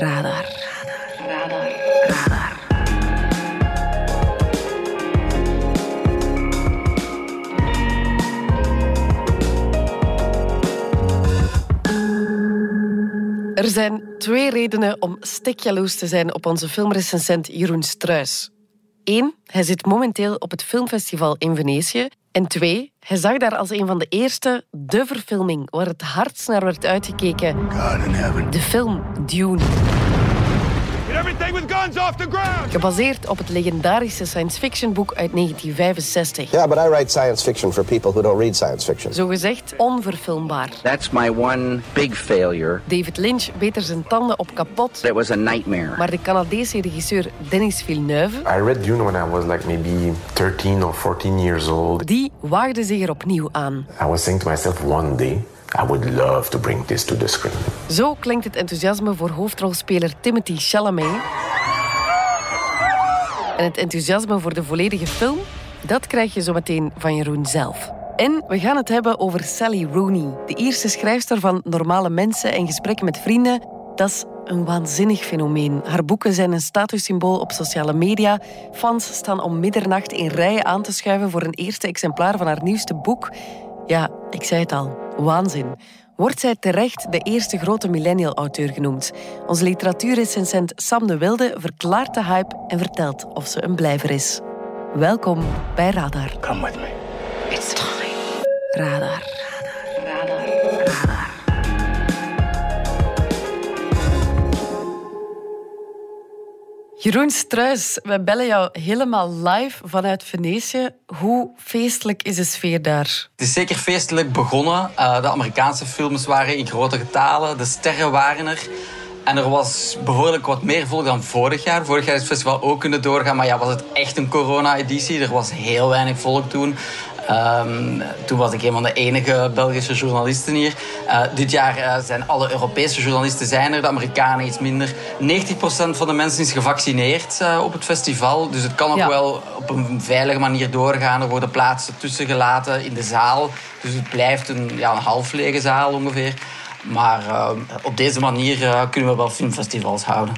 Radar. Radar. Radar. Er zijn twee redenen om stikjaloers te zijn op onze filmrecensent Jeroen Struis. Eén, hij zit momenteel op het filmfestival in Venetië. En twee, hij zag daar als een van de eerste de verfilming waar het hardst naar werd uitgekeken. De film Dune. Everything with guns off the ground! Gebaseerd op het legendarische science fiction boek uit 1965. Yeah, but I write science fiction for people who don't read science fiction. Zogezegd onverfilmbaar. That's my one big failure. David Lynch beet er zijn tanden op kapot. It was a nightmare. Maar de Canadese regisseur Denis Villeneuve, I read Dune when I was like maybe 13 or 14 years old. die waagde zich er opnieuw aan. I was saying to myself, one day I would love to bring this to the screen. Zo klinkt het enthousiasme voor hoofdrolspeler Timothy Chalamet. En het enthousiasme voor de volledige film, dat krijg je zo meteen van Jeroen zelf. En we gaan het hebben over Sally Rooney, de Ierse schrijfster van Normale Mensen en Gesprekken met Vrienden. Dat is een waanzinnig fenomeen. Haar boeken zijn een statussymbool op sociale media. Fans staan om middernacht in rijen aan te schuiven voor een eerste exemplaar van haar nieuwste boek. Ja, ik zei het al, waanzin. Wordt zij terecht de eerste grote millennial-auteur genoemd? Onze literatuurrecensent Sam de Wilde verklaart de hype en vertelt of ze een blijver is. Welkom bij Radar. Come with me. It's time. Radar. Radar. Jeroen Struis, we bellen jou helemaal live vanuit Venetië. Hoe feestelijk is de sfeer daar? Het is zeker feestelijk begonnen. Uh, de Amerikaanse films waren in grote getalen. De sterren waren er. En er was behoorlijk wat meer volk dan vorig jaar. Vorig jaar is het festival ook kunnen doorgaan. Maar ja, was het echt een corona-editie. Er was heel weinig volk toen. Um, toen was ik een van de enige Belgische journalisten hier. Uh, dit jaar uh, zijn alle Europese journalisten zijn er, de Amerikanen iets minder. 90% van de mensen is gevaccineerd uh, op het festival. Dus het kan ook Ja. wel op een veilige manier doorgaan. Er worden plaatsen tussen gelaten in de zaal. Dus het blijft een, ja, een half lege zaal ongeveer. Maar uh, op deze manier uh, kunnen we wel filmfestivals houden.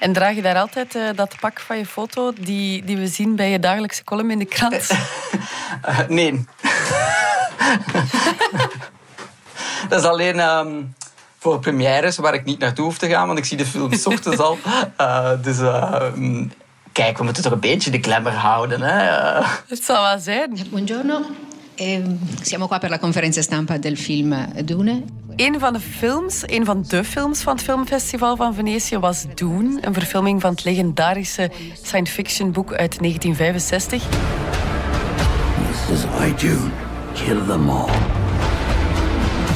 En draag je daar altijd eh, dat pak van je foto die, die we zien bij je dagelijkse column in de krant? Uh, nee. dat is alleen ehm, voor premières waar ik niet naartoe hoef te gaan, want ik zie de film 's ochtends al. Uh, dus uh, mm, kijk, we moeten toch een beetje de glamour houden. Hè? Het zal wel zijn. Buongiorno, Ehm, siamo qua per la conferenza stampa del film Dune. Een van de films, een van de films van het Filmfestival van Venetië was Dune, een verfilming van het legendarische science fiction boek uit 1965. This is I, Dune. Kill them all.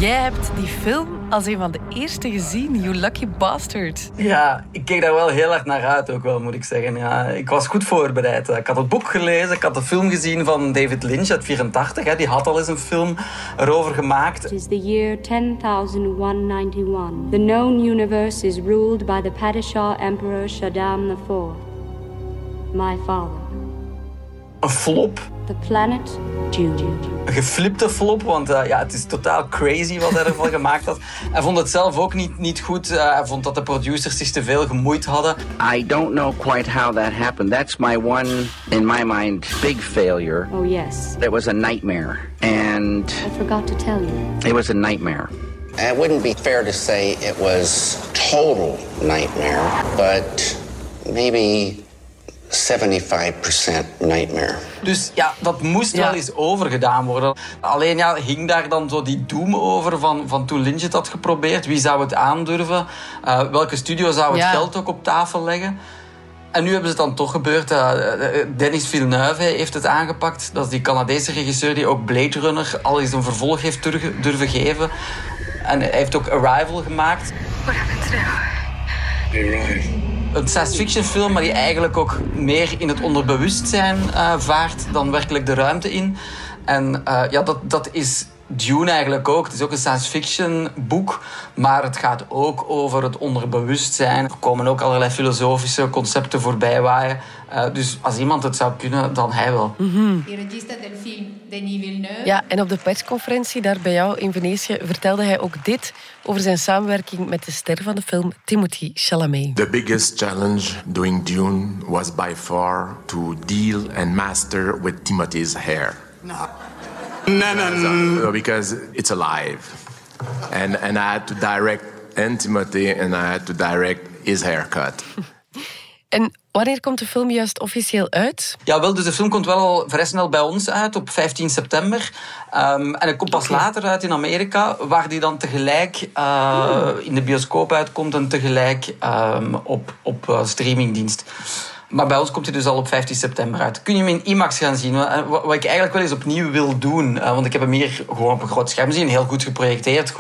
Jij hebt die film als een van de eerste gezien, you lucky bastard. ja, ik keek daar wel heel hard naar uit, ook wel, moet ik zeggen. Ja, ik was goed voorbereid. Ik had het boek gelezen, ik had de film gezien van David Lynch uit 84. Hè. Die had al eens een film erover gemaakt. It is the year 10,191. The known universe is ruled by the Padishah Emperor Shaddam IV, my father. Een flop. The planet Dune. een geflipte flop, want uh, ja, het is totaal crazy wat hij ervan gemaakt had. Hij vond het zelf ook niet, niet goed. Uh, hij vond dat de producers zich te veel gemoeid hadden. I don't know quite how that happened. That's my one, in my mind, big failure. Oh, yes. It was a nightmare. And I forgot to tell you. it was a nightmare. It wouldn't be fair to say it was total nightmare, but maybe 75% nightmare. Dus ja, dat moest Ja. wel eens overgedaan worden. Alleen ja, hing daar dan zo die doem over van, van toen Lynch het had geprobeerd. Wie zou het aandurven? Uh, welke studio zou het Ja. geld ook op tafel leggen? En nu hebben ze het dan toch gebeurd. Uh, Denis Villeneuve heeft het aangepakt. Dat is die Canadese regisseur die ook Blade Runner al eens een vervolg heeft durven, durven geven. En hij heeft ook Arrival gemaakt. Een science fiction film, maar die eigenlijk ook meer in het onderbewustzijn uh, vaart dan werkelijk de ruimte in. En uh, ja, dat, dat is Dune eigenlijk ook. Het is ook een science fiction boek, maar het gaat ook over het onderbewustzijn. Er komen ook allerlei filosofische concepten voorbij waaien. Uh, dus als iemand het zou kunnen, dan hij wel. Mm-hmm. Ja, en op de persconferentie daar bij jou in Venetië vertelde hij ook dit over zijn samenwerking met de ster van de film Timothy Chalamet. The biggest challenge doing Dune was by far to deal and master with Timothy's hair. No. No, no, no. Because it's alive. And, and I had to direct and Timothy and I had to direct his haircut. En wanneer komt de film juist officieel uit? Ja, wel, dus de film komt wel al vrij snel bij ons uit op 15 september. Um, en het komt pas later uit in Amerika, waar die dan tegelijk uh, in de bioscoop uitkomt en tegelijk um, op, op uh, streamingdienst. Maar bij ons komt hij dus al op 15 september uit. Kun je hem in IMAX gaan zien? Wat ik eigenlijk wel eens opnieuw wil doen. Eh, want ik heb hem hier gewoon op een groot scherm zien. Heel goed geprojecteerd.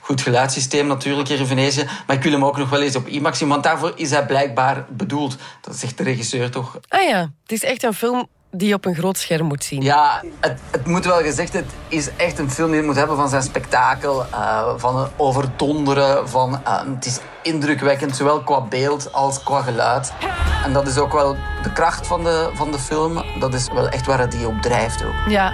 Goed geluidssysteem natuurlijk hier in Venetië. Maar ik wil hem ook nog wel eens op IMAX zien. Want daarvoor is hij blijkbaar bedoeld. Dat zegt de regisseur toch? Ah ja, het is echt een film die je op een groot scherm moet zien. Ja, het, het moet wel gezegd, het is echt een film die het moet hebben van zijn spektakel, uh, van overdonderen, van, uh, het is indrukwekkend, zowel qua beeld als qua geluid. En dat is ook wel de kracht van de, van de film. Dat is wel echt waar het die op drijft ook. Ja.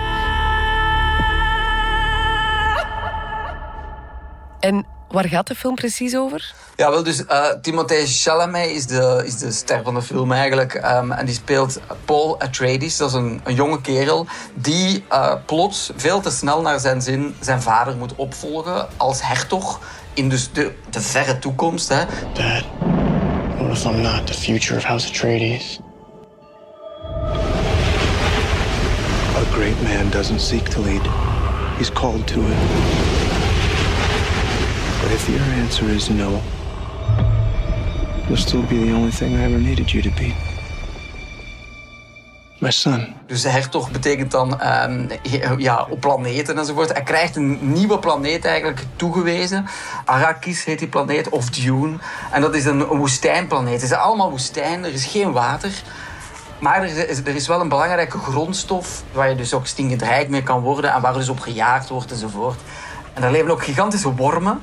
En Waar gaat de film precies over? Ja, wel, dus uh, Timothée Chalamet is de, is de ster van de film eigenlijk. Um, en die speelt Paul Atreides, dat is een, een jonge kerel... die uh, plots veel te snel naar zijn zin zijn vader moet opvolgen als hertog... in dus de, de verre toekomst. Hè. Dad, what if I'm not the future of House Atreides? A great man doesn't seek to lead. He's called to it. But if your answer is no, you'll still be the only thing I ever needed you to be. My son. Dus de hertog betekent dan um, ja, op planeten enzovoort. Hij krijgt een nieuwe planeet eigenlijk toegewezen. Arrakis heet die planeet, of Dune. En dat is een, een woestijnplaneet. Het is allemaal woestijn, er is geen water. Maar er is, er is wel een belangrijke grondstof waar je dus ook stinkend rijk mee kan worden en waar dus op gejaagd wordt enzovoort. En daar leven ook gigantische wormen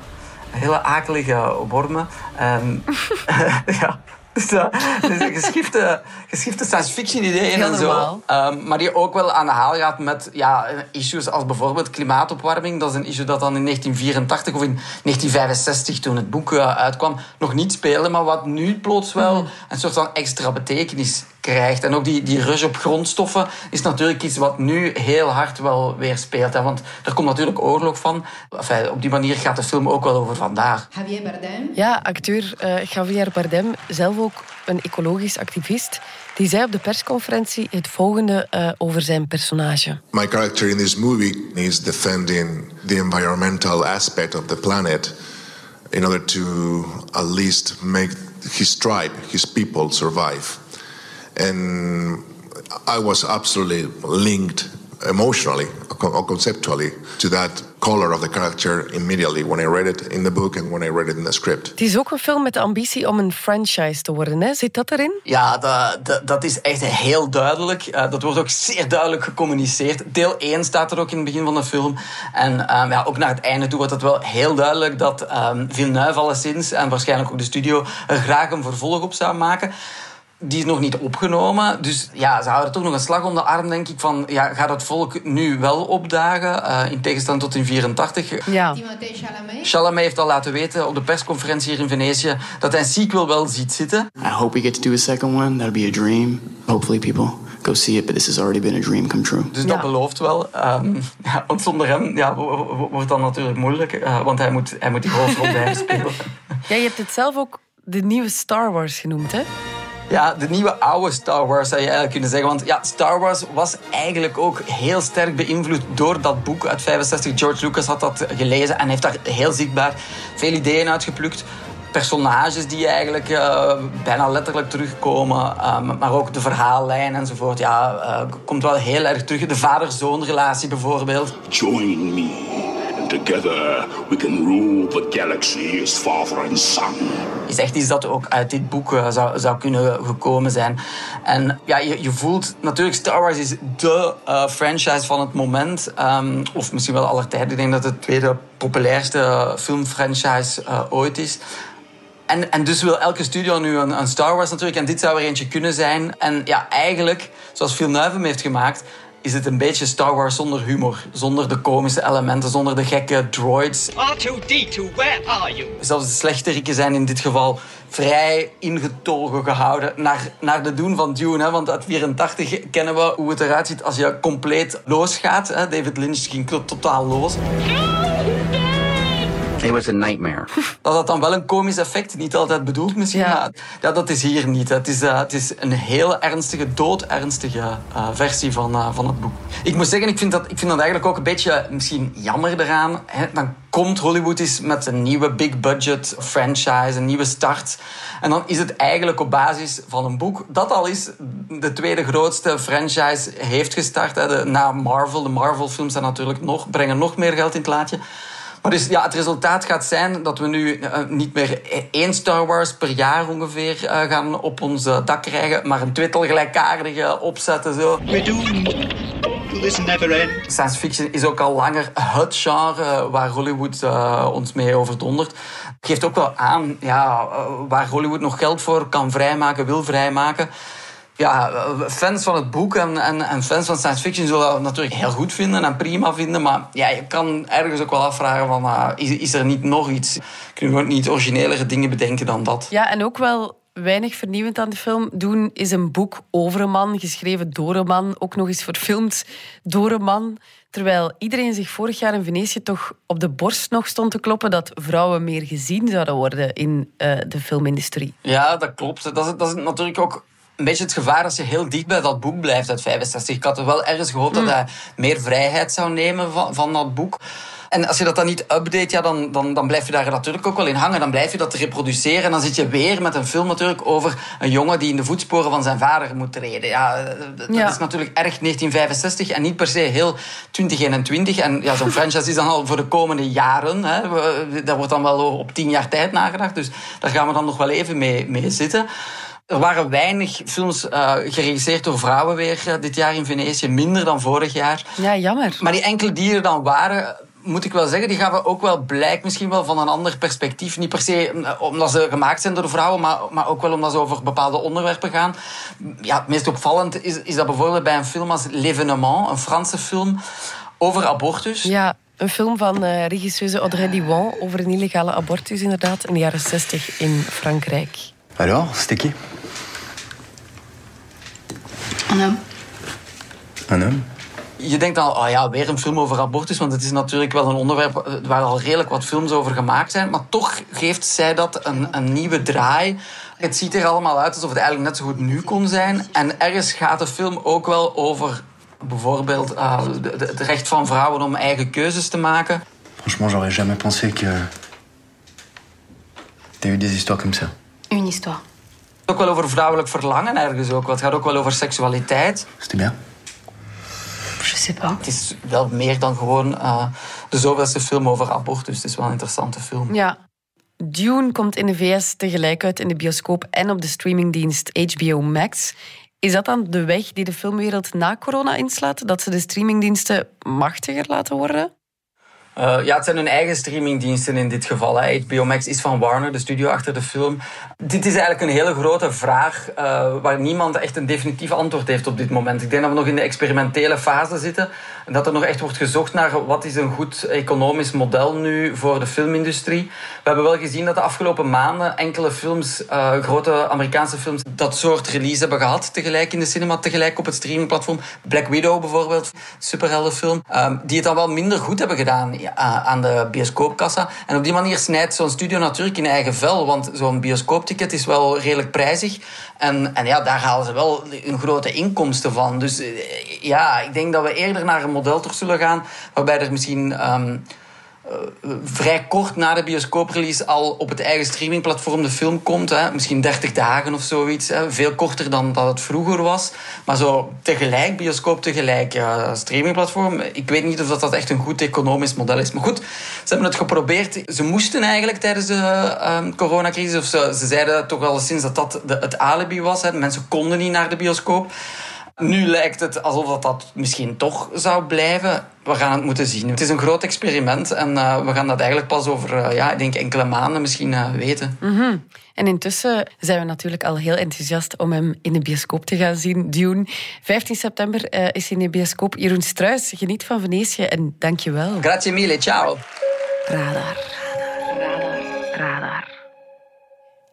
hele akelige wormen. Um, ja. Dus, uh, dus een geschifte, geschifte science fiction ideeën en zo. Um, maar die ook wel aan de haal gaat met ja, issues als bijvoorbeeld klimaatopwarming. Dat is een issue dat dan in 1984 of in 1965, toen het boek uh, uitkwam, nog niet speelde. Maar wat nu plots wel mm. een soort van extra betekenis krijgt. En ook die, die rush op grondstoffen is natuurlijk iets wat nu heel hard wel weer speelt. Hè? Want er komt natuurlijk oorlog van. Enfin, op die manier gaat de film ook wel over vandaag. Javier Bardem? Ja, acteur uh, Javier Bardem, zelf ook een ecologisch activist. Die zei op de persconferentie het volgende uh, over zijn personage. My character in this movie is defending the environmental aspect of the planet in order to at least make his tribe, his people survive. And I was absolutely linked emotionally or conceptually to that color of the character immediately when I read it in the book and when I read it in the script. Het is ook een film met de ambitie om een franchise te worden, hè? Zit dat erin? Ja, dat, dat, dat is echt heel duidelijk. Uh, dat wordt ook zeer duidelijk gecommuniceerd. Deel 1 staat er ook in het begin van de film. En um, ja, ook naar het einde toe wordt het wel heel duidelijk dat um, Villeneuve alleszins en waarschijnlijk ook de studio er graag een vervolg op zou maken die is nog niet opgenomen. Dus ja, ze houden toch nog een slag om de arm, denk ik. Van, ja, gaat het volk nu wel opdagen? Uh, in tegenstelling tot in 84. Ja. Chalamet? Chalamet heeft al laten weten op de persconferentie hier in Venetië... dat hij een sequel wel ziet zitten. I hope we get to do a second one. That'll be a dream. Hopefully people go see it, but this has already been a dream come true. Dus dat belooft wel. Um, ja, want zonder hem ja, wordt dat natuurlijk moeilijk. Uh, want hij moet, hij moet die hoofdrol blijven spelen. Ja, je hebt het zelf ook de nieuwe Star Wars genoemd, hè? Ja, de nieuwe oude Star Wars zou je eigenlijk kunnen zeggen. Want ja, Star Wars was eigenlijk ook heel sterk beïnvloed door dat boek uit 65. George Lucas had dat gelezen en heeft daar heel zichtbaar veel ideeën uitgeplukt. Personages die eigenlijk uh, bijna letterlijk terugkomen, uh, maar ook de verhaallijn enzovoort. Ja, uh, komt wel heel erg terug. De vader-zoon relatie bijvoorbeeld. Join me Together we can rule the galaxy as father and son. Is echt iets dat ook uit dit boek uh, zou, zou kunnen gekomen zijn. En ja, je, je voelt natuurlijk, Star Wars is de uh, franchise van het moment. Um, of misschien wel aller tijden. Ik denk dat het de tweede populairste filmfranchise uh, ooit is. En, en dus wil elke studio nu een, een, Star Wars natuurlijk. En dit zou er eentje kunnen zijn. En ja, eigenlijk, zoals Villeneuve hem heeft gemaakt... is het een beetje Star Wars zonder humor. Zonder de komische elementen, zonder de gekke droids. R2-D2, where are you? Zelfs de slechteriken zijn in dit geval vrij ingetogen gehouden naar, naar de doen van Dune. Hè? Want uit 84 kennen we hoe het eruit ziet als je compleet losgaat. Hè? David Lynch ging totaal los. It was a nightmare. Dat had dan wel een komisch effect, niet altijd bedoeld misschien, ja. maar ja, dat is hier niet. Het is, uh, het is een heel ernstige, doodernstige uh, versie van, uh, van het boek. Ik moet zeggen, ik vind, dat, ik vind dat eigenlijk ook een beetje misschien jammer eraan. Hè? Dan komt Hollywood eens met een nieuwe big budget franchise, een nieuwe start. En dan is het eigenlijk op basis van een boek dat al is de tweede grootste franchise heeft gestart. Hè? De, na Marvel, de Marvel films zijn natuurlijk nog, brengen nog meer geld in het laadje. Maar dus ja, het resultaat gaat zijn dat we nu uh, niet meer één Star Wars per jaar ongeveer uh, gaan op ons dak krijgen, maar een twittel gelijkaardige opzetten. Zo. We doen. This never end. Science fiction is ook al langer het genre waar Hollywood uh, ons mee overdondert. Geeft ook wel aan ja, waar Hollywood nog geld voor kan vrijmaken, wil vrijmaken ja, fans van het boek en, en, en, fans van science fiction zullen dat natuurlijk heel goed vinden en prima vinden. Maar ja, je kan ergens ook wel afvragen van, uh, is, is er niet nog iets? Kunnen we ook niet originelere dingen bedenken dan dat? Ja, en ook wel weinig vernieuwend aan de film doen is een boek over een man, geschreven door een man, ook nog eens verfilmd door een man. Terwijl iedereen zich vorig jaar in Venetië toch op de borst nog stond te kloppen dat vrouwen meer gezien zouden worden in uh, de filmindustrie. Ja, dat klopt. Dat is, dat is natuurlijk ook een beetje het gevaar als je heel dicht bij dat boek blijft uit 65. Ik had er wel ergens gehoopt mm. dat hij meer vrijheid zou nemen van, van dat boek. En als je dat dan niet update, ja, dan, dan, dan blijf je daar natuurlijk ook wel in hangen. Dan blijf je dat reproduceren. En dan zit je weer met een film natuurlijk over een jongen die in de voetsporen van zijn vader moet treden. Ja, dat ja. is natuurlijk erg 1965 en niet per se heel 2021. En ja, zo'n franchise is dan al voor de komende jaren. Hè. Daar wordt dan wel op tien jaar tijd nagedacht. Dus daar gaan we dan nog wel even mee, mee zitten. Er waren weinig films uh, geregisseerd door vrouwen weer uh, dit jaar in Venetië. Minder dan vorig jaar. Ja, jammer. Maar die enkele die er dan waren, moet ik wel zeggen, die gaven ook wel blijk misschien wel van een ander perspectief. Niet per se omdat ze gemaakt zijn door vrouwen, maar, maar ook wel omdat ze over bepaalde onderwerpen gaan. Ja, het meest opvallend is, is dat bijvoorbeeld bij een film als L'Evenement, een Franse film over abortus. Ja. Een film van uh, regisseuse Audrey Diwan over een illegale abortus, inderdaad, in de jaren 60 in Frankrijk. Alors, c'était qui Un homme. Un homme je denkt dan, oh ja, weer een film over abortus, want het is natuurlijk wel een onderwerp waar al redelijk wat films over gemaakt zijn. Maar toch geeft zij dat een, een nieuwe draai. Het ziet er allemaal uit alsof het eigenlijk net zo goed nu kon zijn. En ergens gaat de film ook wel over bijvoorbeeld uh, het recht van vrouwen om eigen keuzes te maken. Franchement, j'aurais jamais pensé que. T'as eu des histoires comme ça. Une histoire. Ook wel over vrouwelijk verlangen ergens ook. Het gaat ook wel over seksualiteit. C'était bien. Je sais pas. Het is wel meer dan gewoon uh, de zoveelste film over abortus. Het is wel een interessante film. Ja. Dune komt in de VS tegelijk uit in de bioscoop en op de streamingdienst HBO Max. Is dat dan de weg die de filmwereld na corona inslaat? Dat ze de streamingdiensten machtiger laten worden? Uh, ja, het zijn hun eigen streamingdiensten in dit geval. Hè. HBO Max is van Warner, de studio achter de film. Dit is eigenlijk een hele grote vraag uh, waar niemand echt een definitief antwoord heeft op dit moment. Ik denk dat we nog in de experimentele fase zitten. En dat er nog echt wordt gezocht naar wat is een goed economisch model nu voor de filmindustrie. We hebben wel gezien dat de afgelopen maanden enkele films, uh, grote Amerikaanse films, dat soort release hebben gehad tegelijk in de cinema, tegelijk op het streamingplatform. Black Widow bijvoorbeeld, superheldenfilm, um, die het dan wel minder goed hebben gedaan aan de bioscoopkassa. En op die manier snijdt zo'n studio natuurlijk in eigen vel, want zo'n bioscoopticket is wel redelijk prijzig. En, en ja, daar halen ze wel een grote inkomsten van. Dus eh, ja, ik denk dat we eerder naar een model toch zullen gaan waarbij er misschien um, eh, vrij kort na de bioscooprelease al op het eigen streamingplatform de film komt. Hè. Misschien 30 dagen of zoiets. Hè. Veel korter dan dat het vroeger was. Maar zo tegelijk, bioscoop tegelijk, ja, streamingplatform. Ik weet niet of dat, dat echt een goed economisch model is. Maar goed, ze hebben het geprobeerd. Ze moesten eigenlijk tijdens de ehm, coronacrisis, of ze, ze zeiden toch al sinds dat dat het alibi was. Hè. Mensen konden niet naar de bioscoop. Nu lijkt het alsof dat, dat misschien toch zou blijven. We gaan het moeten zien. Het is een groot experiment en eh, we gaan dat eigenlijk pas over eh, ja, ik denk enkele maanden misschien eh, weten. Mhm. En intussen zijn we natuurlijk al heel enthousiast om hem in de bioscoop te gaan zien. Dune. 15 september eh, is hij in de bioscoop. Jeroen Struis, geniet van Venetië en dank je wel. Grazie mille, ciao. Radar.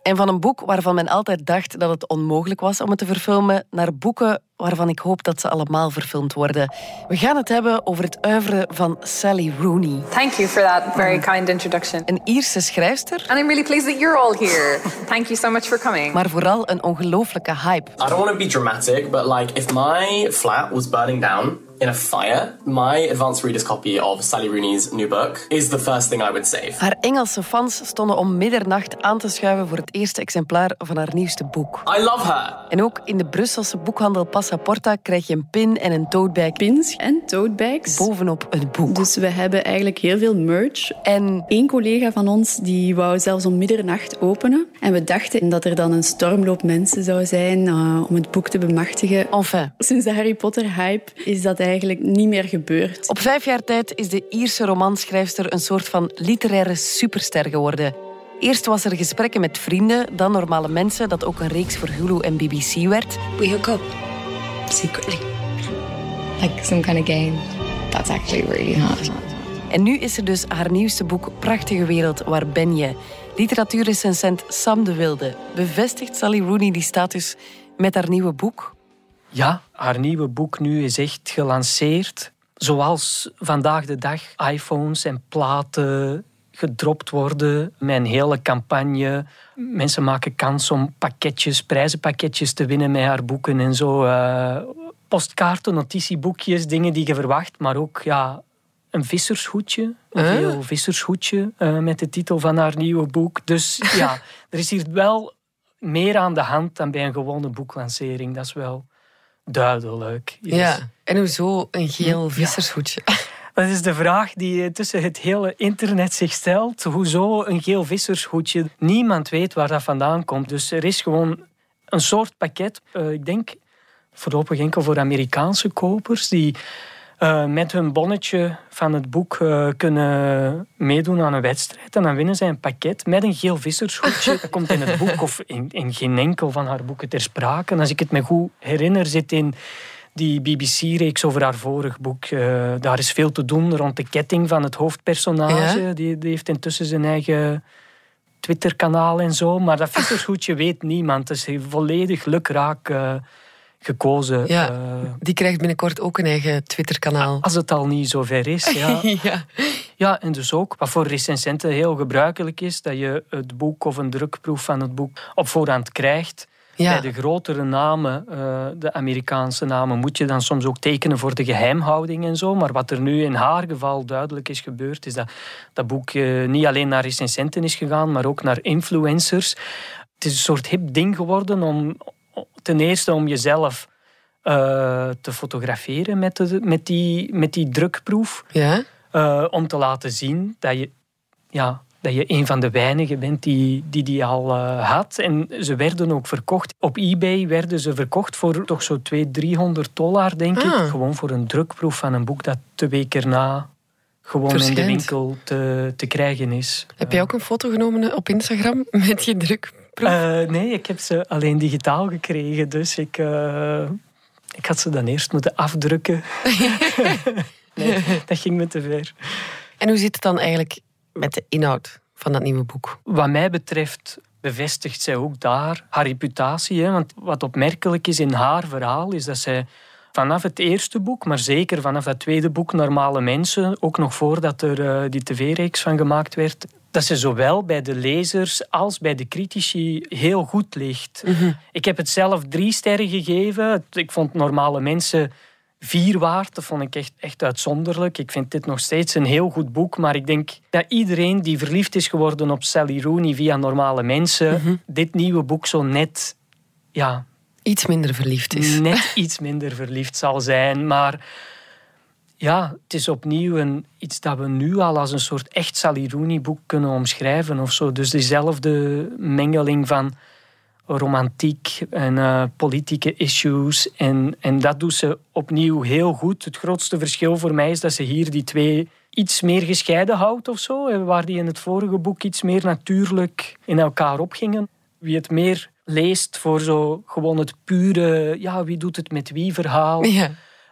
En van een boek waarvan men altijd dacht dat het onmogelijk was om het te verfilmen, naar boeken waarvan ik hoop dat ze allemaal verfilmd worden. We gaan het hebben over het oeuvre van Sally Rooney. Thank you for that very kind introduction. Een Ierse schrijfster. And I'm really pleased that you're all here. Thank you so much for coming. Maar vooral een ongelooflijke hype. I don't want to be dramatic, but like if my flat was burning down in a fire, my advanced reader's copy of Sally Rooney's new book is the first thing I would save. Haar Engelse fans stonden om middernacht aan te schuiven voor het eerste exemplaar van haar nieuwste boek. I love her. En ook in de Brusselse boekhandel Passaporta krijg je een pin en een toadbag. Pins en toadbags. Bovenop het boek. Dus we hebben eigenlijk heel veel merch. En één collega van ons die wou zelfs om middernacht openen. En we dachten dat er dan een stormloop mensen zou zijn uh, om het boek te bemachtigen. Enfin. Sinds de Harry Potter hype is dat eigenlijk niet meer gebeurd. Op vijf jaar tijd is de Ierse romanschrijfster een soort van literaire superster geworden. Eerst was er gesprekken met vrienden, dan normale mensen, dat ook een reeks voor Hulu en BBC werd. We hook up secretly, like some kind of game. That's actually really hot. En nu is er dus haar nieuwste boek Prachtige Wereld, Waar ben je? Literatuurrecensent Sam de Wilde. Bevestigt Sally Rooney die status met haar nieuwe boek? Ja, haar nieuwe boek nu is echt gelanceerd. Zoals vandaag de dag iPhones en platen gedropt worden een hele campagne. Mensen maken kans om pakketjes, prijzenpakketjes te winnen met haar boeken en zo. Uh, postkaarten, notitieboekjes, dingen die je verwacht, maar ook ja, een vissershoedje. Een Huh? heel vissershoedje uh, met de titel van haar nieuwe boek. Dus ja, er is hier wel meer aan de hand dan bij een gewone boeklancering. Dat is wel duidelijk. Ja, en hoezo een geel Ja. vissershoedje? Dat is de vraag die eh, tussen het hele internet zich stelt. Hoezo een geel vissershoedje? Niemand weet waar dat vandaan komt. Dus er is gewoon een soort pakket. eh, ik denk voorlopig enkel voor Amerikaanse kopers die eh, met hun bonnetje van het boek eh, kunnen meedoen aan een wedstrijd. En dan winnen zij een pakket met een geel vissershoedje. Dat komt in het boek of in, in geen enkel van haar boeken ter sprake. En als ik het me goed herinner, zit in die BBC-reeks over haar vorig boek. eh, daar is veel te doen rond de ketting van het hoofdpersonage. Ja? Die, die heeft intussen zijn eigen Twitter-kanaal en zo. Maar dat vissershoedje weet niemand. Het is volledig lukraak gekozen. Ja, eh, die krijgt binnenkort ook een eigen Twitter-kanaal. als het al niet zover is. Ja. ja. ja, en dus ook wat voor recensenten heel gebruikelijk is, dat je het boek of een drukproef van het boek op voorhand krijgt. Ja. Bij de grotere namen, eh, de Amerikaanse namen, moet je dan soms ook tekenen voor de geheimhouding en zo. Maar wat er nu in haar geval duidelijk is gebeurd, is dat dat boek eh, niet alleen naar recensenten is gegaan, maar ook naar influencers. Het is een soort hip ding geworden om ten eerste om jezelf eh, te fotograferen met, de, met, die, met die drukproef. Ja? Eh, om te laten zien dat je, ja, dat je een van de weinigen bent die die, die al eh, had. En ze werden ook verkocht. Op eBay werden ze verkocht voor toch zo 200, 300 dollar, denk ik. Ah. Gewoon voor een drukproef van een boek dat twee weken erna gewoon in de winkel te, te krijgen is. Heb jij ook een foto genomen op Instagram met je druk? Eh, nee, ik heb ze alleen digitaal gekregen. Dus ik, eh, ik had ze dan eerst moeten afdrukken. nee, dat ging me te ver. En hoe zit het dan eigenlijk met de inhoud van dat nieuwe boek? Wat mij betreft bevestigt zij ook daar haar reputatie. Hè? Want wat opmerkelijk is in haar verhaal, is dat zij vanaf het eerste boek, maar zeker vanaf dat tweede boek, Normale Mensen, ook nog voordat er eh, die tv-reeks van gemaakt werd, dat ze zowel bij de lezers als bij de critici heel goed ligt. Ik heb het zelf drie sterren gegeven. Ik vond Normale Mensen vier waard. Dat vond ik echt, echt uitzonderlijk. Ik vind dit nog steeds een heel goed boek. Maar ik denk dat iedereen die verliefd is geworden op Sally Rooney via normale mensen, Mhm. dit nieuwe boek zo net ja, Iets minder verliefd is. net iets minder verliefd zal zijn. Maar ja, het is opnieuw iets dat we nu al als een soort echt Sally Rooney boek kunnen omschrijven of zo. Dus diezelfde mengeling van romantiek en eh, politieke issues. En, en dat doet ze opnieuw heel goed. Het grootste verschil voor mij is dat ze hier die twee iets meer gescheiden houdt of zo. eh, Waar die in het vorige boek iets meer natuurlijk in elkaar opgingen. Wie het meer leest voor zo gewoon het pure, ja, wie doet het met wie verhaal.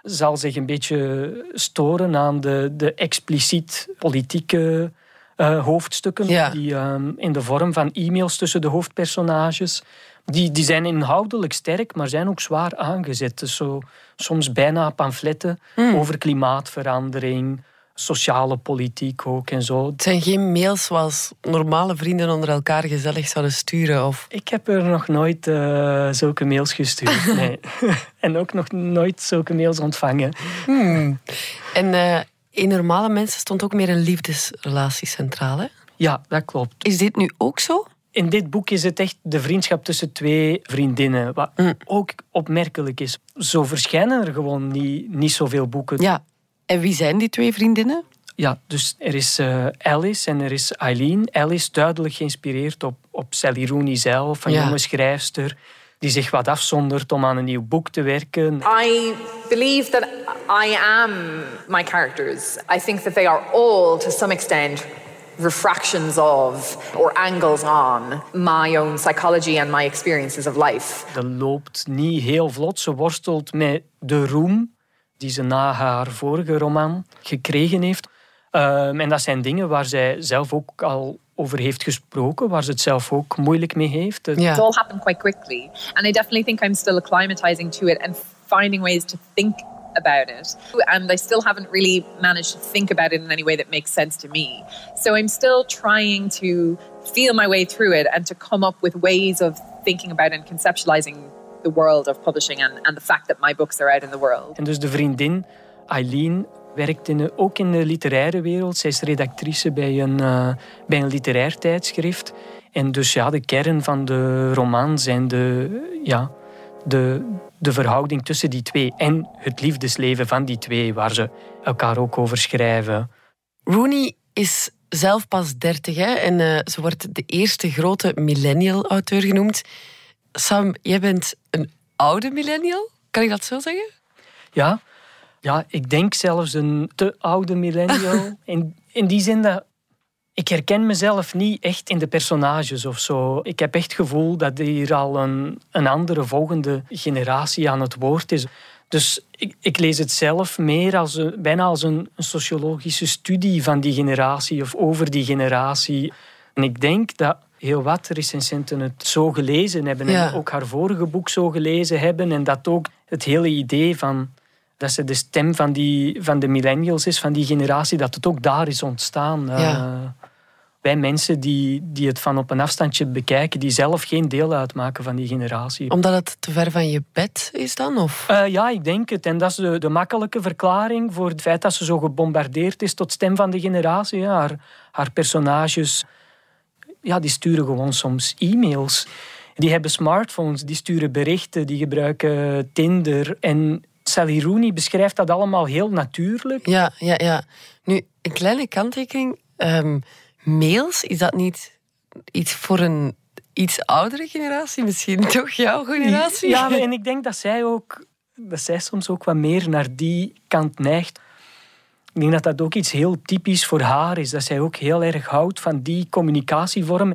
Zal zich een beetje storen aan de, de expliciet politieke eh, hoofdstukken. Ja. Die ehm, in de vorm van e-mails tussen de hoofdpersonages. Die, die zijn inhoudelijk sterk, maar zijn ook zwaar aangezet. Dus zo, soms bijna pamfletten Hmm. over klimaatverandering, sociale politiek ook en zo. Het zijn geen mails zoals normale vrienden onder elkaar gezellig zouden sturen. Of... Ik heb er nog nooit eh, zulke mails gestuurd. Nee. en ook nog nooit zulke mails ontvangen. Hmm. En eh, in normale mensen stond ook meer een liefdesrelatie centraal. Hè? Ja, dat klopt. Is dit nu ook zo? In dit boek is het echt de vriendschap tussen twee vriendinnen. Wat ook opmerkelijk is. Zo verschijnen er gewoon niet, niet zoveel boeken. Ja. En wie zijn die twee vriendinnen? Ja, dus er is eh, Alice en er is Eileen. Alice duidelijk geïnspireerd op, op Sally Rooney zelf, een Ja. jonge schrijfster die zich wat afzondert om aan een nieuw boek te werken. I believe that I am my characters. I think that they are all, to some extent, refractions of or angles on my own psychology and my experiences of life. Dat loopt niet heel vlot. Ze worstelt met de roem die ze na haar vorige roman gekregen heeft. Ehm, en dat zijn dingen waar zij zelf ook al over heeft gesproken, waar ze het zelf ook moeilijk mee heeft. Het- It's all happened quite quickly. And I definitely think I'm still acclimatizing to it and finding ways to think about it. And I still haven't really managed to think about it in any way that makes sense to me. So I'm still trying to feel my way through it and to come up with ways of thinking about and conceptualizing the world of publishing and, and the fact that my books are out in the world. En dus de vriendin Eileen werkt in ook in de literaire wereld. Zij is redactrice bij een, eh, bij een literair tijdschrift. En dus ja, de kern van de roman zijn de, ja, de, de verhouding tussen die twee en het liefdesleven van die twee, waar ze elkaar ook over schrijven. Rooney is zelf pas 30 hè? en eh, ze wordt de eerste grote millennial-auteur genoemd. Sam, jij bent een oude millennial? Kan ik dat zo zeggen? Ja, ja ik denk zelfs een te oude millennial. in, in die zin dat ik herken mezelf niet echt in de personages of zo. Ik heb echt het gevoel dat hier al een, een andere volgende generatie aan het woord is. Dus ik, ik lees het zelf meer als een, bijna als een, een sociologische studie van die generatie of over die generatie. En ik denk dat heel wat recensenten het zo gelezen hebben Ja. en ook haar vorige boek zo gelezen hebben en dat ook het hele idee van dat ze de stem van, die, van de millennials is, van die generatie, dat het ook daar is ontstaan. Ja. Eh, bij mensen die, die het van op een afstandje bekijken, die zelf geen deel uitmaken van die generatie. Omdat het te ver van je bed is dan? Of? Eh, ja, ik denk het. En dat is de, de makkelijke verklaring voor het feit dat ze zo gebombardeerd is tot stem van de generatie. Ja, haar, haar personages ja, die sturen gewoon soms e-mails. Die hebben smartphones, die sturen berichten, die gebruiken Tinder. En Sally Rooney beschrijft dat allemaal heel natuurlijk. Ja, ja, ja. Nu, een kleine kanttekening. Ehm, mails, is dat niet iets voor een iets oudere generatie? Misschien toch jouw generatie? Ja, en ik denk dat zij ook dat zij soms ook wat meer naar die kant neigt. Ik denk dat dat ook iets heel typisch voor haar is. Dat zij ook heel erg houdt van die communicatievorm.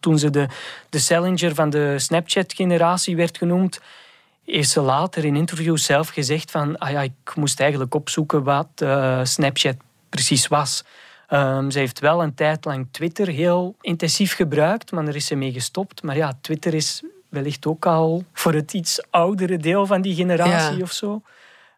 Toen ze de, de Salinger van de Snapchat-generatie werd genoemd, heeft ze later in interviews zelf gezegd van ah ja, ik moest eigenlijk opzoeken wat eh, Snapchat precies was. Ehm, ze heeft wel een tijd lang Twitter heel intensief gebruikt, maar daar is ze mee gestopt. Maar ja, Twitter is wellicht ook al voor het iets oudere deel van die generatie Ja. of zo.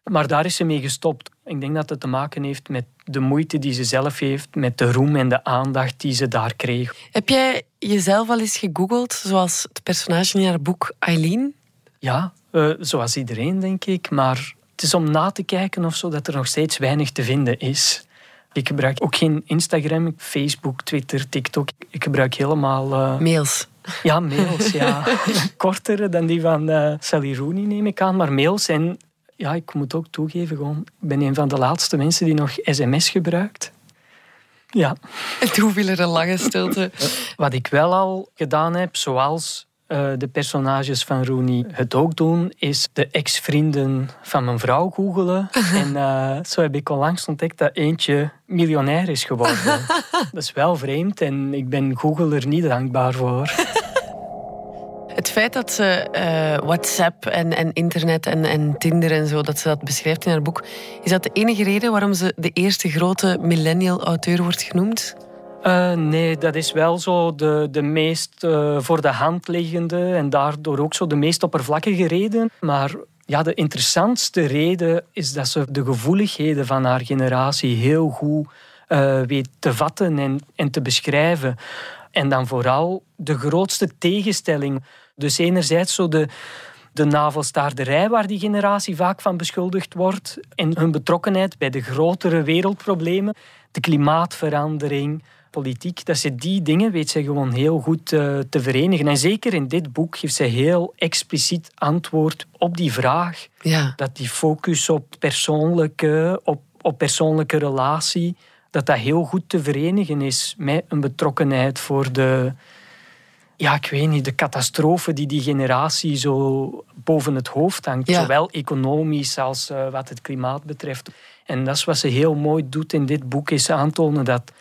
Maar daar is ze mee gestopt. Ik denk dat het te maken heeft met de moeite die ze zelf heeft, met de roem en de aandacht die ze daar kreeg. Heb jij jezelf al eens gegoogeld, zoals het personage in haar boek Eileen? Ja, eh, zoals iedereen, denk ik. Maar het is om na te kijken of zo dat er nog steeds weinig te vinden is. Ik gebruik ook geen Instagram, Facebook, Twitter, TikTok. Ik gebruik helemaal... Uh... Mails. Ja, mails, ja. Kortere dan die van uh, Sally Rooney, neem ik aan. Maar mails en ja, ik moet ook toegeven, gewoon, ik ben een van de laatste mensen die nog sms gebruikt. Ja. En hoeveel er een lange stilte? Wat ik wel al gedaan heb, zoals uh, de personages van Rooney het ook doen, is de ex-vrienden van mijn vrouw googelen. en uh, zo heb ik onlangs ontdekt dat eentje miljonair is geworden. dat is wel vreemd en ik ben Google er niet dankbaar voor. Het feit dat ze uh, WhatsApp en, en internet en, en Tinder en zo, dat ze dat beschrijft in haar boek, is dat de enige reden waarom ze de eerste grote millennial auteur wordt genoemd? Uh, nee, dat is wel zo de, de meest uh, voor de hand liggende en daardoor ook zo de meest oppervlakkige reden. Maar ja, de interessantste reden is dat ze de gevoeligheden van haar generatie heel goed weet te vatten en, en te beschrijven. En dan vooral de grootste tegenstelling. Dus enerzijds zo de, de navelstaarderij waar die generatie vaak van beschuldigd wordt en hun betrokkenheid bij de grotere wereldproblemen, de klimaatverandering, politiek, dat ze die dingen weet zij gewoon heel goed uh, te verenigen. En zeker in dit boek geeft zij heel expliciet antwoord op die vraag. Ja. Dat die focus op persoonlijke, op, op persoonlijke relatie, dat dat heel goed te verenigen is met een betrokkenheid voor de, ja, ik weet niet, de catastrofe die die generatie zo boven het hoofd hangt. Ja. Zowel economisch als uh, wat het klimaat betreft. En dat is wat ze heel mooi doet in dit boek, is aantonen dat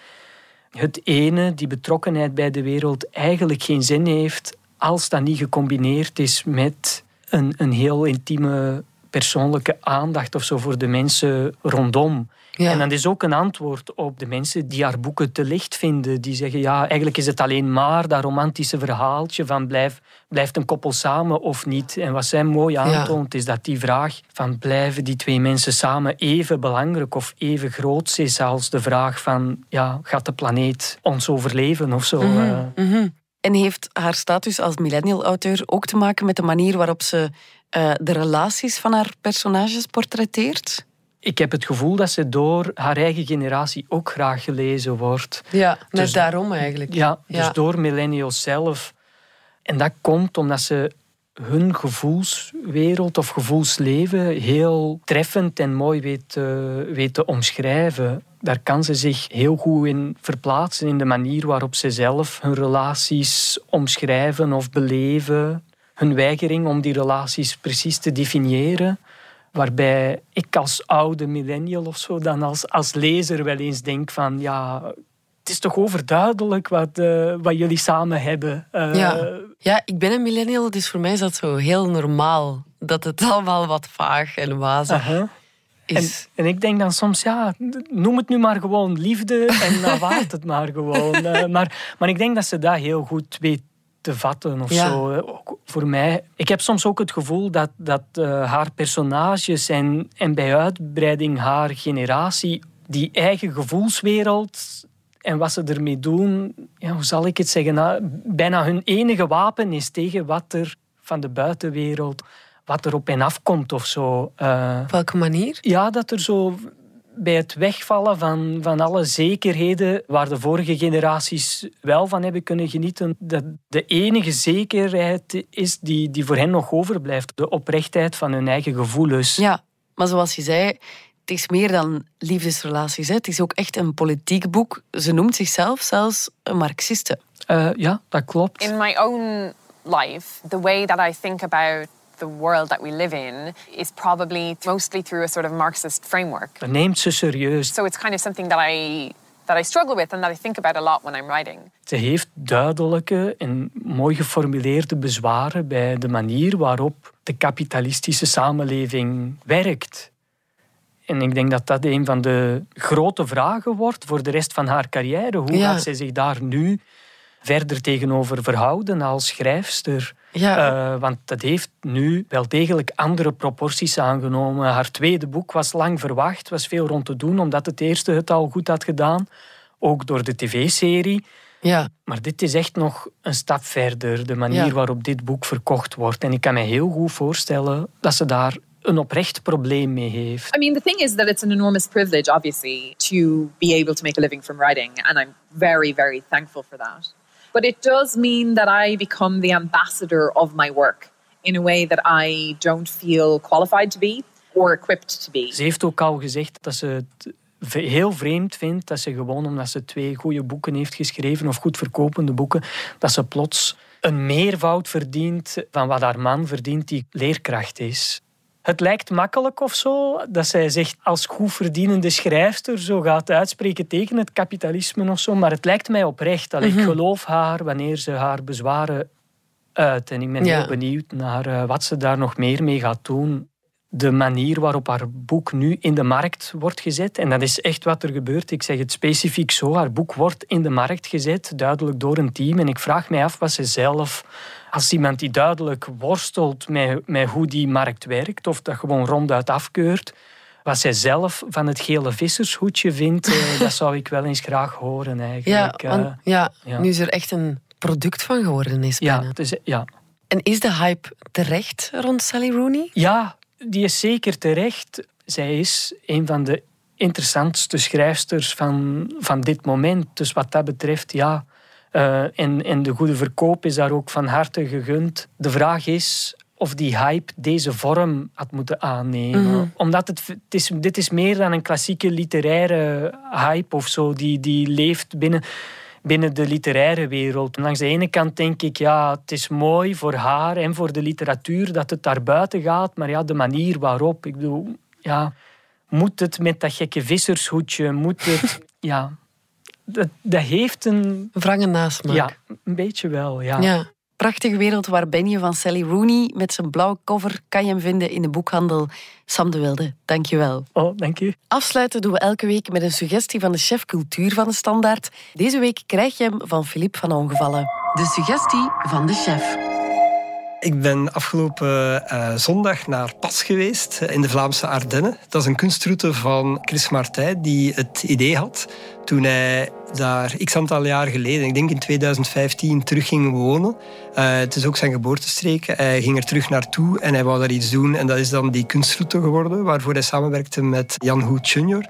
het ene, die betrokkenheid bij de wereld, eigenlijk geen zin heeft als dat niet gecombineerd is met een, een heel intieme persoonlijke aandacht of zo voor de mensen rondom. Ja. En dat is ook een antwoord op de mensen die haar boeken te licht vinden. Die zeggen, ja, eigenlijk is het alleen maar dat romantische verhaaltje van blijf, blijft een koppel samen of niet. En wat zij mooi aantoont, is dat die vraag van blijven die twee mensen samen even belangrijk of even groot is als de vraag van, ja, gaat de planeet ons overleven of zo. Mhm, Uh, mhm. En heeft haar status als millennial-auteur ook te maken met de manier waarop ze uh, de relaties van haar personages portretteert? Ik heb het gevoel dat ze door haar eigen generatie ook graag gelezen wordt. Ja, net Dus- daarom eigenlijk. Ja, dus Ja. door millennials zelf. En dat komt omdat ze hun gevoelswereld of gevoelsleven heel treffend en mooi weet, weet te omschrijven. Daar kan ze zich heel goed in verplaatsen in de manier waarop ze zelf hun relaties omschrijven of beleven. Hun weigering om die relaties precies te definiëren. Waarbij ik als oude millennial of zo dan als, als lezer wel eens denk van ja, het is toch overduidelijk wat, eh, wat jullie samen hebben. Eh, Ja. ja, ik ben een millennial, dus voor mij is dat zo heel normaal. Dat het allemaal wat vaag en wazig is. en ik denk dan soms, ja, noem het nu maar gewoon liefde en aanvaard het maar gewoon. Eh, maar, maar ik denk dat ze dat heel goed weet te vatten of Ja. zo. Ook voor mij. Ik heb soms ook het gevoel dat, dat eh, haar personages en, en bij uitbreiding haar generatie die eigen gevoelswereld en wat ze ermee doen, ja, hoe zal ik het zeggen, nou, bijna hun enige wapen is tegen wat er van de buitenwereld, wat er op en af komt of zo. Eh, Op welke manier? ja, dat er zo bij het wegvallen van, van alle zekerheden waar de vorige generaties wel van hebben kunnen genieten, dat de enige zekerheid is die, die voor hen nog overblijft. De oprechtheid van hun eigen gevoelens. Ja, maar zoals je zei, het is meer dan liefdesrelaties. Hè. Het is ook echt een politiek boek. Ze noemt zichzelf zelfs een marxiste. Eh, ja, dat klopt. In my own life, the way that I think about the world that we live in is probably mostly through a sort of Marxist framework. Dat neemt ze serieus. So it's kind of something that I that I struggle with and that I think about a lot when I'm writing. Ze heeft duidelijke en mooi geformuleerde bezwaren bij de manier waarop de kapitalistische samenleving werkt. En ik denk dat dat een van de grote vragen wordt voor de rest van haar carrière. Hoe Ja. gaat zij zich daar nu verder tegenover verhouden als schrijfster? Ja. Eh, want dat heeft nu wel degelijk andere proporties aangenomen. Haar tweede boek was lang verwacht, was veel rond te doen, omdat het eerste het al goed had gedaan. Ook door de tv-serie. Ja. Maar dit is echt nog een stap verder, de manier Ja. waarop dit boek verkocht wordt. En ik kan me heel goed voorstellen dat ze daar een oprecht probleem mee heeft. I mean, the thing is that it's an enormous privilege, obviously, to be able to make a living from writing, and I'm very, very thankful for that. But it does mean that I become the ambassador of my work in a way that I don't feel qualified to be or equipped to be. Ze heeft ook al gezegd dat ze het heel vreemd vindt dat ze gewoon omdat ze twee goede boeken heeft geschreven of goed verkopende boeken, dat ze plots een meervoud verdient van wat haar man verdient die leerkracht is. Het lijkt makkelijk of zo dat zij zegt als goed verdienende schrijfster zo gaat uitspreken tegen het kapitalisme of zo, maar het lijkt mij oprecht. Dat Mhm. Ik geloof haar wanneer ze haar bezwaren uit. En ik ben Ja. heel benieuwd naar eh, wat ze daar nog meer mee gaat doen. De manier waarop haar boek nu in de markt wordt gezet. En dat is echt wat er gebeurt. Ik zeg het specifiek zo. Haar boek wordt in de markt gezet, duidelijk door een team. En ik vraag mij af wat ze zelf, als iemand die duidelijk worstelt met, met hoe die markt werkt, of dat gewoon ronduit afkeurt, wat zij zelf van het gele vissershoedje vindt, eh, dat zou ik wel eens graag horen eigenlijk. eh. want, ja, ja. nu is er echt een product van geworden is ja, bijna. het is, ja. En is de hype terecht rond Sally Rooney? Ja, die is zeker terecht. Zij is een van de interessantste schrijfsters van, van dit moment. Dus wat dat betreft, ja. Eh, en, en de goede verkoop is daar ook van harte gegund. De vraag is of die hype deze vorm had moeten aannemen. Mhm. Omdat het, het is, dit is meer dan een klassieke literaire hype of zo. Die, die leeft binnen, binnen de literaire wereld. Langs de ene kant denk ik, ja, het is mooi voor haar en voor de literatuur dat het daar buiten gaat. Maar ja, de manier waarop, ik bedoel, ja, moet het met dat gekke vissershoedje, moet het, ja, dat, dat heeft een... Wrange nasmaak. Ja, een beetje wel, ja. Ja. Prachtige wereld, waar ben je van Sally Rooney? Met zijn blauwe cover kan je hem vinden in de boekhandel. Sam de Wilde, dankjewel. Oh, dank u. Afsluiten doen we elke week met een suggestie van de chef cultuur van de Standaard. Deze week krijg je hem van Philippe van Ongevallen. De suggestie van de chef. Ik ben afgelopen eh, zondag naar Pas geweest eh, in de Vlaamse Ardennen. Dat is een kunstroute van Chris Martijn die het idee had toen hij daar x aantal jaar geleden, ik denk in 2015, terug ging wonen. Eh, het is ook zijn geboortestreek. Hij ging er terug naartoe en hij wou daar iets doen. En dat is dan die kunstroute geworden, waarvoor hij samenwerkte met Jan Hoet junior,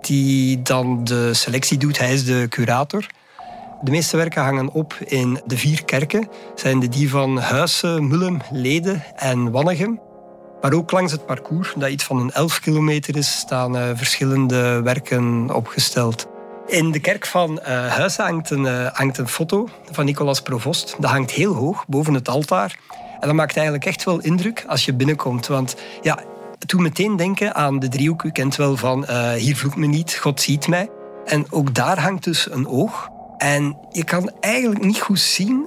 die dan de selectie doet. Hij is de curator. De meeste werken hangen op in de vier kerken. Zijn de die van Huissen, Mullum, Leden en Wannegem. Maar ook langs het parcours, dat iets van een 11 kilometer is, staan eh, verschillende werken opgesteld. In de kerk van eh Huissen hangt een, eh, hangt een foto van Nicolas Provost. Dat hangt heel hoog boven het altaar. En dat maakt eigenlijk echt wel indruk als je binnenkomt. Want ja, toen meteen denken aan de driehoek. U kent wel van hier vloekt me niet, God ziet mij. En ook daar hangt dus een oog. En je kan eigenlijk niet goed zien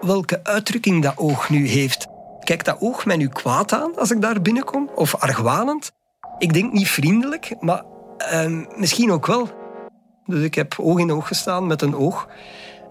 welke uitdrukking dat oog nu heeft. Kijkt dat oog mij nu kwaad aan als ik daar binnenkom? Of argwanend? Ik denk niet vriendelijk, maar ehm, misschien ook wel. Dus ik heb oog in oog gestaan met een oog.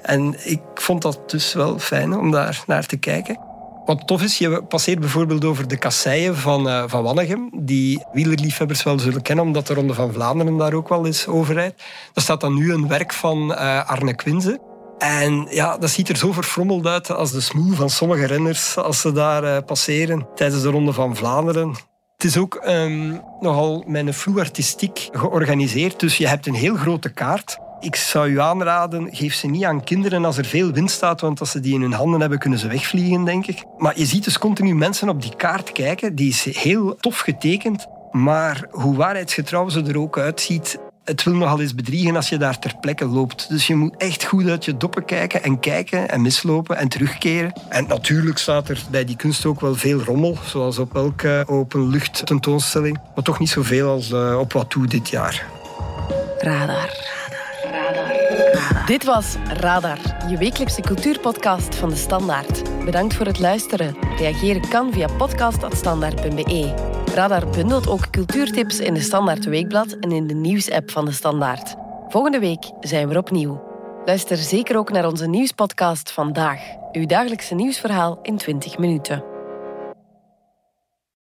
En ik vond dat dus wel fijn om daar naar te kijken. Wat tof is, je passeert bijvoorbeeld over de kasseien van, eh, van Wannegem, die wielerliefhebbers wel zullen kennen, omdat de Ronde van Vlaanderen daar ook wel eens over rijdt. Daar staat dan nu een werk van eh, Arne Quinze. En ja, dat ziet er zo verfrommeld uit als de smoel van sommige renners als ze daar eh, passeren tijdens de Ronde van Vlaanderen. Het is ook ehm, nogal met een artistiek georganiseerd, dus je hebt een heel grote kaart. Ik zou u aanraden, geef ze niet aan kinderen als er veel wind staat, want als ze die in hun handen hebben, kunnen ze wegvliegen, denk ik. Maar je ziet dus continu mensen op die kaart kijken. Die is heel tof getekend, maar hoe waarheidsgetrouw ze er ook uitziet, het wil nogal eens bedriegen als je daar ter plekke loopt. Dus je moet echt goed uit je doppen kijken en kijken en mislopen en terugkeren. En natuurlijk staat er bij die kunst ook wel veel rommel, zoals op elke openlucht tentoonstelling. Maar toch niet zoveel als eh, op Watoe dit jaar. Radar. Dit was Radar, je wekelijkse cultuurpodcast van de Standaard. Bedankt voor het luisteren. Reageren kan via podcast.standaard.be. Radar bundelt ook cultuurtips in de Standaard Weekblad en in de nieuwsapp van de Standaard. Volgende week zijn we er opnieuw. Luister zeker ook naar onze nieuwspodcast Vandaag, uw dagelijkse nieuwsverhaal in 20 minuten.